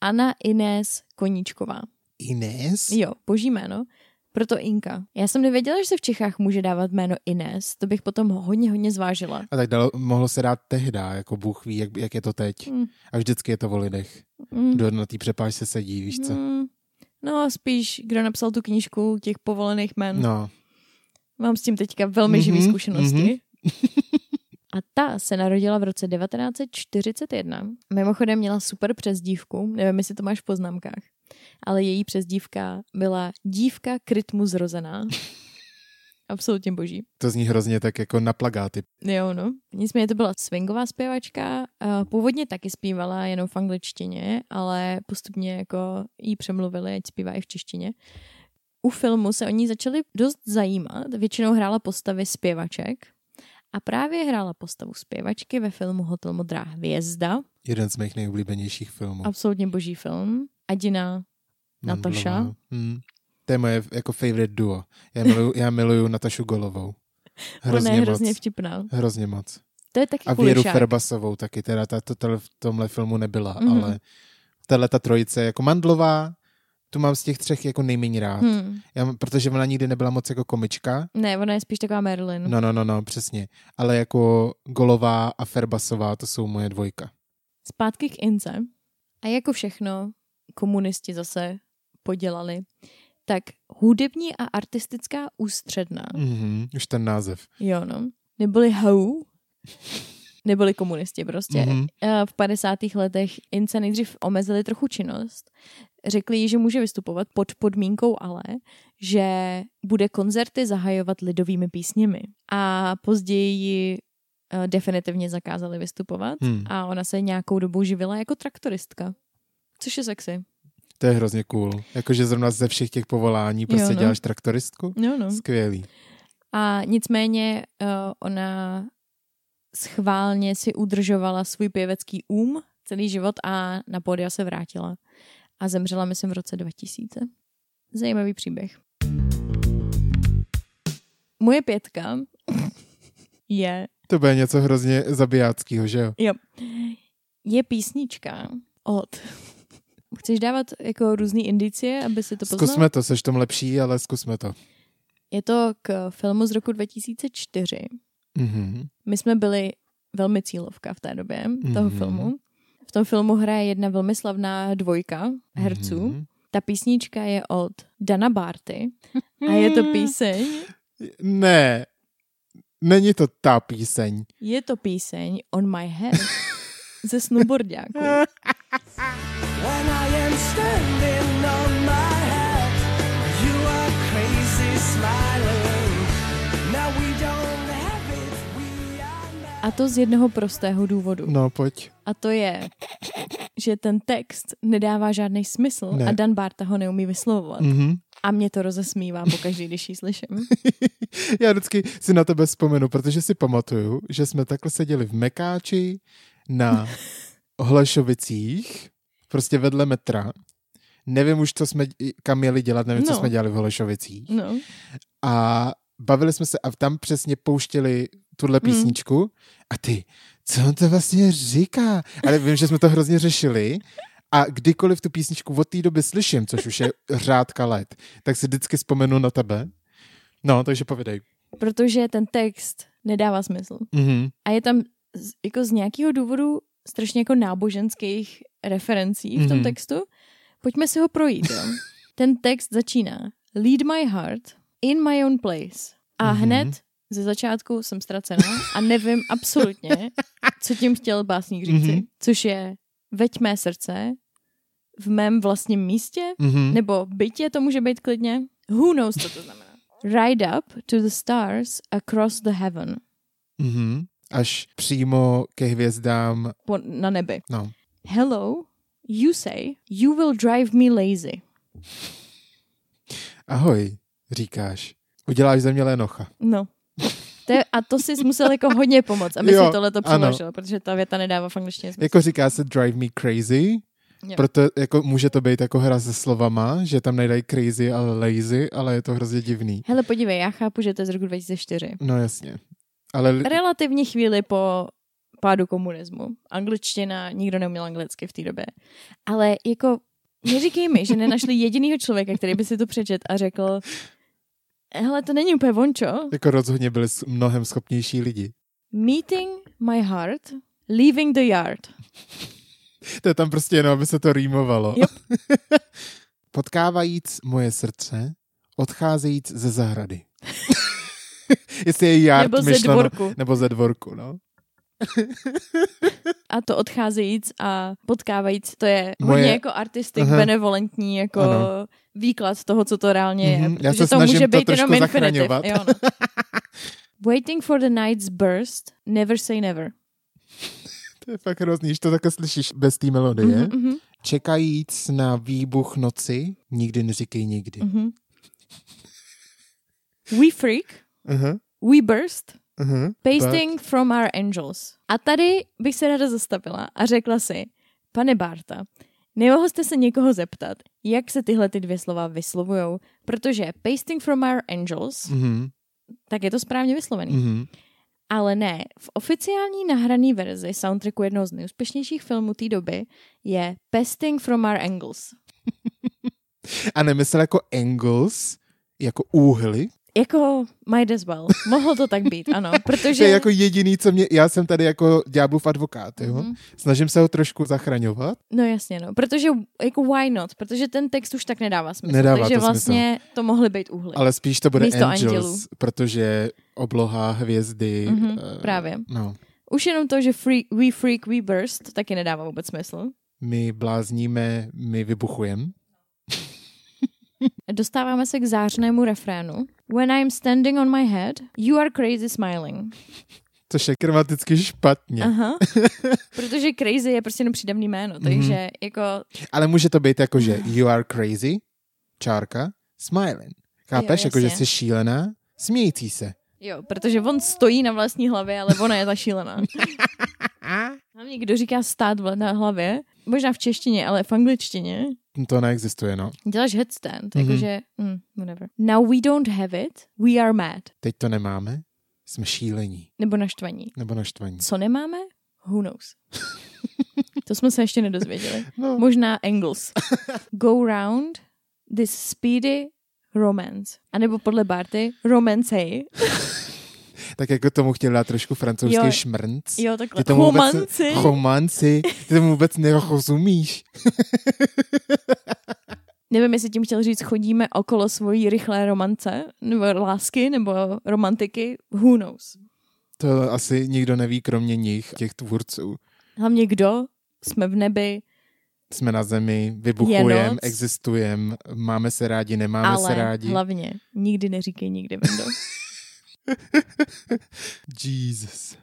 Anna Inés Koníčková. Ines? Jo, boží jméno. Proto Inka. Já jsem nevěděla, že se v Čechách může dávat jméno Inés. To bych potom hodně, hodně zvážila. A tak dalo, mohlo se dát tehda, jako Bůh ví, jak, jak je to teď. Mm. A vždycky je to o lidech. Mm. Kdo na té přepážce sedí, víš co? Mm. No, spíš, kdo napsal tu knížku těch povolených jmen. No, Mám s tím teďka velmi mm-hmm, živý Mhm, zkušenosti. mhm. (laughs) A ta se narodila v roce 1941. Mimochodem měla super přezdívku, nevím, jestli to máš v poznámkách, ale její přezdívka byla dívka k rytmu zrozená. Absolutně boží. to zní hrozně tak jako na plagáty. Jo, no. Nicméně to byla swingová zpěvačka. Původně taky zpívala jenom v angličtině, ale postupně jako jí přemluvili, ať zpívá i v češtině. U filmu se o ní začali dost zajímat. Většinou hrála postavy zpěvaček. A právě hrála postavu zpěvačky ve filmu Hotel Modrá hvězda. Jeden z mých nejoblíbenějších filmů. Absolutně boží film. Adina Nataša. Mandlová. Hmm. To je moje jako favorite duo. Já miluju, já miluju Natašu Golovou. Hrozně (laughs) Ona je moc. hrozně vtipná. Hrozně moc. To je taky A Věru kulišák. Ferbasovou taky, teda ta, to, to v tomhle filmu nebyla, Mhm. mm-hmm. ale tahle ta trojice, jako Mandlová, tu mám z těch třech jako nejméně rád. Hmm. Já, protože ona nikdy nebyla moc jako komička. Ne, ona je spíš taková Marilyn. No, no, no, no, přesně. Ale jako Golová a Ferbasová, to jsou moje dvojka. Zpátky k Ince. A jako všechno komunisti zase podělali, tak hudební a artistická ústředna, Mm-hmm, už ten název. jo no, neboli HOU, neboli komunisti prostě. Mhm. Eh, V 50. letech Ince nejdřív omezili trochu činnost. Řekli jí, že může vystupovat pod podmínkou ale, že bude koncerty zahajovat lidovými písněmi. A později ji eh, definitivně zakázali vystupovat Hmm. a ona se nějakou dobu živila jako traktoristka. Což je sexy. To je hrozně cool. Jakože zrovna ze všech těch povolání prostě Jo, no. děláš traktoristku? No, no. Skvělý. A nicméně uh, ona schválně si udržovala svůj pěvecký um celý život a na pódia se vrátila. A zemřela, myslím, v roce 2000. Zajímavý příběh. Moje pětka (laughs) je, To bude něco hrozně zabijáckého, že jo? jo, je písnička od... Chceš dávat jako různý indicie, aby si to poznal? Zkusme to, seš tom lepší, ale zkusme to. Je to k filmu z roku 2004. Mhm. My jsme byli velmi cílovka v té době toho Mhm. filmu. V tom filmu hraje jedna velmi slavná dvojka herců. Mhm. Ta písnička je od Dana Barty a je to píseň, Ne, není to ta píseň. je to píseň On My Head ze snowboardiáku. (laughs) A to z jednoho prostého důvodu. No, pojď. A to je, že ten text nedává žádný smysl Ne. a Dan Barta ho neumí vyslovovat. Mhm. A mě to rozesmívá pokaždý, když ji slyším. (laughs) Já vždycky si na tebe vzpomenu, protože si pamatuju, že jsme takhle seděli v Mekáči na Holešovicích, prostě vedle metra. Nevím už, co jsme, kam měli dělat, nevím, co No. jsme dělali v Holešovicích. No. A bavili jsme se a tam přesně pouštěli tuhle Mm. písničku a ty, co on to vlastně říká? Ale vím, že jsme to hrozně řešili a kdykoliv tu písničku od té doby slyším, což už je řádka let, tak si vždycky vzpomenu na tebe. No, takže povidej. Protože ten text nedává smysl. Mhm. A je tam jako z nějakého důvodu strašně jako náboženských referencí v tom Mhm. textu. Pojďme si ho projít. Jo? (laughs) Ten text začíná Lead my heart in my own place. A Mhm. hned ze začátku jsem ztracená a nevím absolutně, co tím chtěl básník říci. Mhm. Což je veď mé srdce v mém vlastním místě, Mhm. nebo bytě to může být klidně. Who knows, co to znamená. Ride up to the stars across the heaven. Mhm. Až přímo ke hvězdám, Po, na nebi. no. Hello, you say, you will drive me lazy. Ahoj, říkáš. Uděláš ze mě lenocha. No. To je, a to si musel jako hodně pomoct, aby Jo, si tohle to přeložil, protože ta věta nedává v angličtině smysl. Jako říká se drive me crazy, Jo. proto jako může to být jako hra se slovama, že tam nejdají crazy, ale lazy, ale je to hrozně divný. Hele, podívej, já chápu, že to je z roku 2004. No jasně. Ale Relativně chvíli po pádu komunismu. Angličtina, nikdo neuměl anglicky v té době. Ale jako, neříkej mi, že nenašli jedinýho člověka, který by si to přečet a řekl, hele, to není úplně vončo. jako rozhodně byli mnohem schopnější lidi. Meeting my heart, leaving the yard. To je tam prostě jenom, aby se to rýmovalo. Yep. (laughs) Potkávajíc moje srdce, odcházejíc ze zahrady. (laughs) (laughs) Jestli je yard Nebo ze myšleno, dvorku. Nebo ze dvorku, no. (laughs) A to odcházejíc a potkávajíc, to je Moje- hodně jako artistik, Aha. benevolentní jako Ano. výklad toho, co to reálně je. Mhm, já se to snažím může to být jenom trošku infinitiv. zachraňovat. Jo, no. (laughs) Waiting for the night's burst, never say never. To je fakt hrozný, když to takhle slyšíš bez té melodie. Mhm, mhm, Čekajíc na výbuch noci, nikdy neříkej nikdy. mhm. We freak, Uh-huh, we burst, uh-huh. pasting from our angels. A tady bych se ráda zastavila a řekla si, pane Barta, nemohl jste se někoho zeptat, jak se tyhle ty dvě slova vyslovujou, protože pasting from our angels, Uh-huh, tak je to správně vyslovený. uh-huh. Ale ne, v oficiální nahrané verzi soundtracku jednoho z nejúspěšnějších filmů té doby je Pasting from Our Angles. (laughs) A nemyslel jako angles, jako úhly. Jako might as well. Mohlo to tak být, ano. (laughs) To Protože... je jako jediný, co mě, já jsem tady jako ďáblův advokát, jo. Mhm. Snažím se ho trošku zachraňovat. No jasně, no. Protože jako why not? Protože ten text už tak nedává smysl. Nedává Takže to vlastně to mohly být uhly. Ale spíš to bude Místo angels, andělů. protože obloha, hvězdy. Mhm, eh, právě. No. Už jenom to, že free, we freak, we burst, taky nedává vůbec smysl. My blázníme, my vybuchujeme. (laughs) Dostáváme se k zářnému refrénu. When I'm standing on my head, you are crazy smiling. Což je gramaticky špatně. Aha. (laughs) Protože crazy je prostě jenom přídavný jméno, takže jako Ale může to být jako, že you are crazy, čárka, smiling. Chápeš? Jo, jako, že jsi šílená, smějící se. Jo, protože on stojí na vlastní hlavě, ale ona je ta šílená. (laughs) Hlavně, kdo říká stát na hlavě, možná v češtině, ale v angličtině, To neexistuje, no. děláš headstand, Mhm. jakože, mm, whatever. Now we don't have it, we are mad. Teď to nemáme, jsme šílení. Nebo naštvaní. Nebo naštvaní. Co nemáme? Who knows? (laughs) to jsme se ještě nedozvěděli. No. Možná Engels. Go round this speedy romance. A nebo podle Barty, romance hey. (laughs) Tak jako tomu chtěl dát trošku francouzský Jo. šmrnc. Jo, takhle. Ty tomu vůbec, Romanci. romanci. Ty tomu vůbec nerozumíš. (laughs) Nevím, jestli tím chtěl říct, chodíme okolo svojí rychlé romance, nebo lásky, nebo romantiky. Who knows? To asi nikdo neví, kromě nich, těch tvůrců. Hlavně kdo? Jsme v nebi, Jsme na zemi, Je vybuchujeme, existujeme, máme se rádi, nemáme ale se rádi. hlavně nikdy neříkej nikdy, Vendo. (laughs) (laughs) Jesus.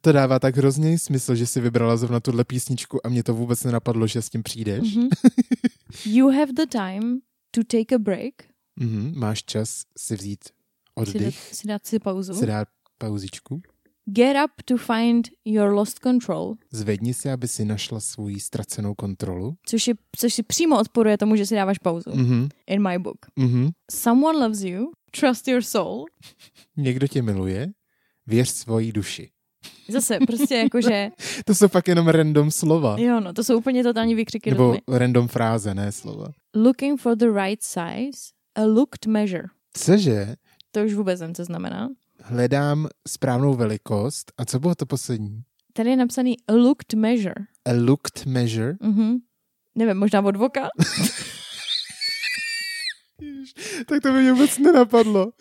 To dává tak hrozný smysl, že si vybrala zrovna tuhle písničku a mě to vůbec nenapadlo, že s tím přijdeš. Mhm. (laughs) You have the time to take a break. Mhm, máš čas si vzít Si dát, oddych, si dát si pauzu. si dát pauzičku. Get up to find your lost control. Zvedni si, aby si našla svou ztracenou kontrolu. Což, je, což si přímo odporuje tomu, že si dáváš pauzu. Mhm, In my book. mhm. Someone loves you. Trust your soul. Někdo tě miluje, věř svojí duši. Zase prostě (laughs) jakože, To jsou fakt jenom random slova. jo no, to jsou úplně totální výkřiky do Nebo tmy. random fráze, ne slova. Looking for the right size. A looked measure. Cože? To už vůbec nevím, co znamená. Hledám správnou velikost. A co bylo to poslední? Tady je napsaný a looked measure. A looked measure. Mhm. Nevím, možná od voka? (laughs) Tak to by mě vůbec nenapadlo.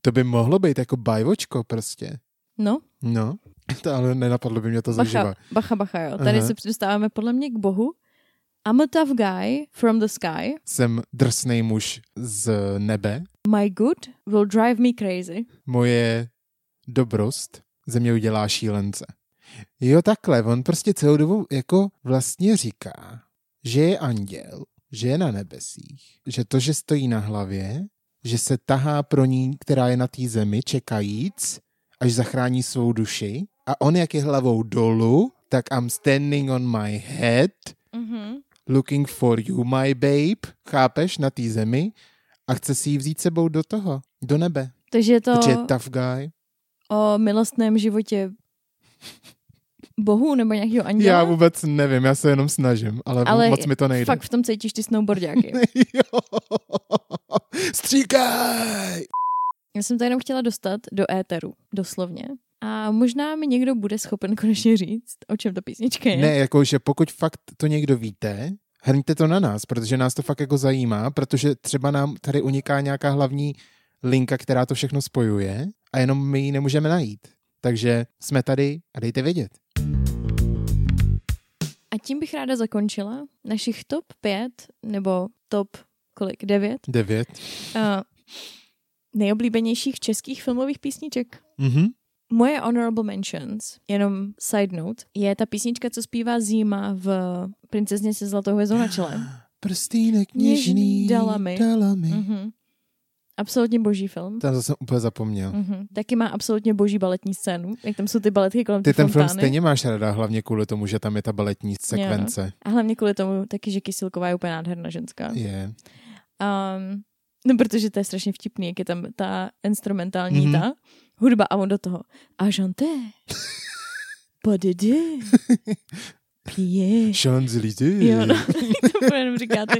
To by mohlo být jako bajvočko prostě. No, No, to ale nenapadlo by mě to zaživa. bacha, bacha, bacha, jo. Tady Aha. se dostáváme podle mě k bohu. I'm a tough guy from the sky. Jsem drsný muž z nebe. My good will drive me crazy. Moje dobrost ze mě udělá šílence. Jo, takhle, on prostě celou dobu jako vlastně říká, že je anděl, že je na nebesích, že to, že stojí na hlavě, že se tahá pro ní, která je na té zemi, čekajíc, až zachrání svou duši a on jak je hlavou dolů, tak I'm standing on my head, Mhm. looking for you, my babe, chápeš, na té zemi a chce si ji vzít sebou do toho, do nebe. Takže je to Protože je tough guy. o milostném životě bohu nebo nějakého anděla. Já vůbec nevím, já se jenom snažím, ale, Ale moc mi to nejde. Fakt v tom cítíš ty snowboardiáky. (laughs) jo. Stříkaj! Já jsem to jenom chtěla dostat do éteru, doslovně. A možná mi někdo bude schopen konečně říct, o čem ta písnička je. Ne, jako, že pokud fakt to někdo víte, hrňte to na nás, protože nás to fakt jako zajímá, protože třeba nám tady uniká nějaká hlavní linka, která to všechno spojuje a jenom my ji nemůžeme najít. Takže jsme tady a dejte vědět. A tím bych ráda zakončila našich top 5, nebo top kolik, 9 Devět. uh, nejoblíbenějších českých filmových písniček. Mhm. Moje honorable mentions, jenom side note, je ta písnička, co zpívá Zima v Princezně se zlatou hvězdou na čele. (gasps) Prstýnek Něžný dala mi. Dala mi. Mhm. Absolutně boží film. Tam jsem úplně zapomněl. Mhm. Taky má absolutně boží baletní scénu, jak tam jsou ty baletky kolem Ty ten film fontány. stejně máš ráda, hlavně kvůli tomu, že tam je ta baletní sekvence. A hlavně kvůli tomu taky, že Kysilková je úplně nádherná ženská. Je. Um, no, protože to je strašně vtipný, jak je tam ta instrumentální Mhm. mm-hmm. ta hudba a on do toho. A. (laughs) Pas (laughs) Plié. Champs-Élysées. Jo, no, (laughs) to jenom říkáte.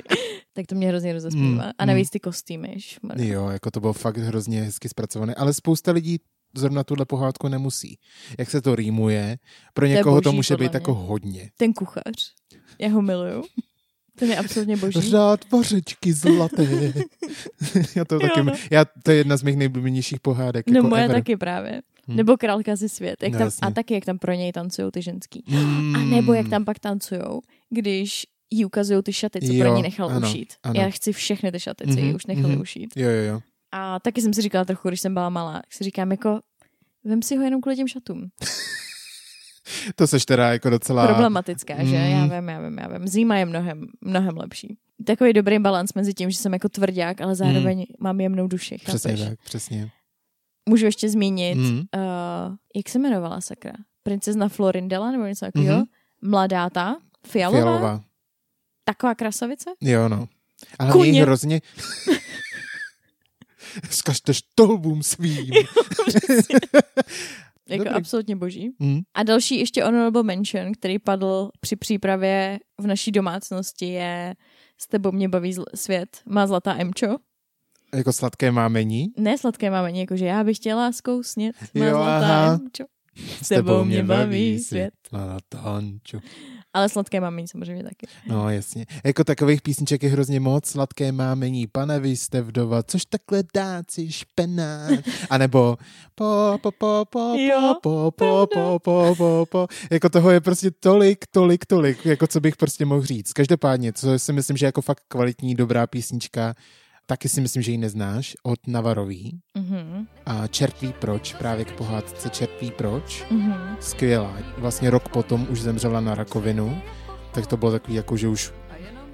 Tak to mě hrozně rozespívá. Mm, A navíc ty kostýmy. šmarja. Jo, jako to bylo fakt hrozně hezky zpracované, ale spousta lidí zrovna tuhle pohádku nemusí. Jak se to rýmuje, pro někoho to, boží, může podle být mě. jako hodně. Ten kuchař. Já ho miluju. Ten je absolutně boží. Řád vařečky zlaté. (laughs) (laughs) já to Jo, taky, no. já, to je jedna z mých nejblíbenějších pohádek. No jako moje ever. taky právě. Hm. Nebo králka ze svět. Jak No, tam, a taky, jak tam pro něj tancují ty ženský. Mm. A nebo jak tam pak tancujou, když jí ukazují ty šaty, co Jo, pro ní nechal ano, ušít. ano. Já chci všechny ty šaty, co jí Mhm, už nechali mhm. ušít. Jo, jo, jo. A taky jsem si říkala trochu, když jsem byla malá, tak si říkám jako, Vem si ho jenom kvůli těm šatům. (laughs) To seš teda jako docela... Problematická, že? Mm. Já vím, já vím, já vím. Zima je mnohem, mnohem lepší. Takový dobrý balans mezi tím, že jsem jako tvrdák, ale zároveň mám jemnou duši. Mm. Přesně chápeš? tak, přesně. Můžu ještě zmínit, Mm. uh, jak se jmenovala sakra? Princezna Florindela nebo něco takového? Mhm. Mladá ta, fialová, Fialová. taková krasavice? Jo, no. Ale Kuně. mě hrozně... (laughs) Zkažte štolbům svým. (laughs) Jako Dobrý. absolutně boží. Mm. A další ještě honorable mention, který padl při přípravě v naší domácnosti je S tebou mě baví zl- svět. Má zlatá Emčo. Jako sladké mámení. Ne sladké máme jakože já bych chtěla zkousnět. Má Jo, aha. S tebou mě baví svět. Tanču. Ale sladké máme samozřejmě taky. No jasně. Jako takových písniček je hrozně moc. Sladké mámení, pane, vy jste vdova, což takhle dáci špenát. A nebo po, po, po, po, Jo, po, po, po, po, po, po. Jako toho je prostě tolik, tolik, tolik, jako co bych prostě mohl říct. Každopádně, co si myslím, že jako fakt kvalitní, dobrá písnička, taky si myslím, že ji neznáš, od Navarový. Mhm. A Čertví proč, právě k pohádce Čertví proč. Mhm. Skvělá. Vlastně rok potom už zemřela na rakovinu, tak to bylo takový jako, že už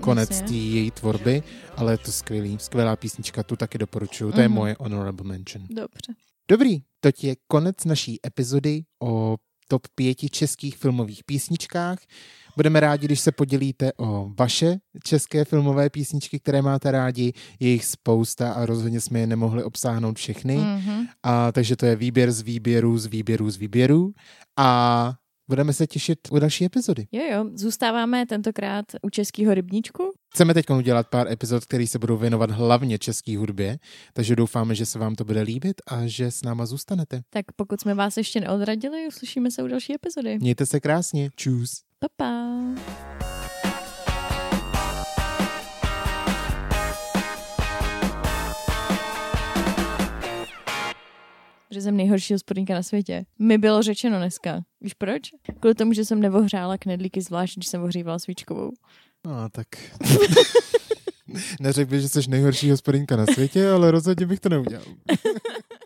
konec té její tvorby, ale je to skvělý, skvělá písnička, tu taky doporučuju, to je Mhm. moje honorable mention. Dobře. Dobrý, to je konec naší epizody o top pěti českých filmových písničkách. Budeme rádi, když se podělíte o vaše české filmové písničky, které máte rádi. Je jich spousta a rozhodně jsme je nemohli obsáhnout všechny. Mhm. A takže to je výběr z výběrů, z výběrů, z výběrů. A budeme se těšit u další epizody. Jo, jo, zůstáváme tentokrát u českého rybníčku. Chceme teď udělat pár epizod, které se budou věnovat hlavně české hudbě, takže doufáme, že se vám to bude líbit a že s náma zůstanete. Tak pokud jsme vás ještě neodradili, uslyšíme se u další epizody. Mějte se krásně. Čus. Pa, pa. Že jsem nejhorší hospodinka na světě. Mi bylo řečeno dneska. Víš proč? Kvůli tomu, že jsem nevohřála knedlíky zvlášť, když jsem ohřívala svíčkovou. No, tak... (laughs) Neřekl bych, že jsi nejhorší hospodinka na světě, ale rozhodně bych to neudělal. (laughs)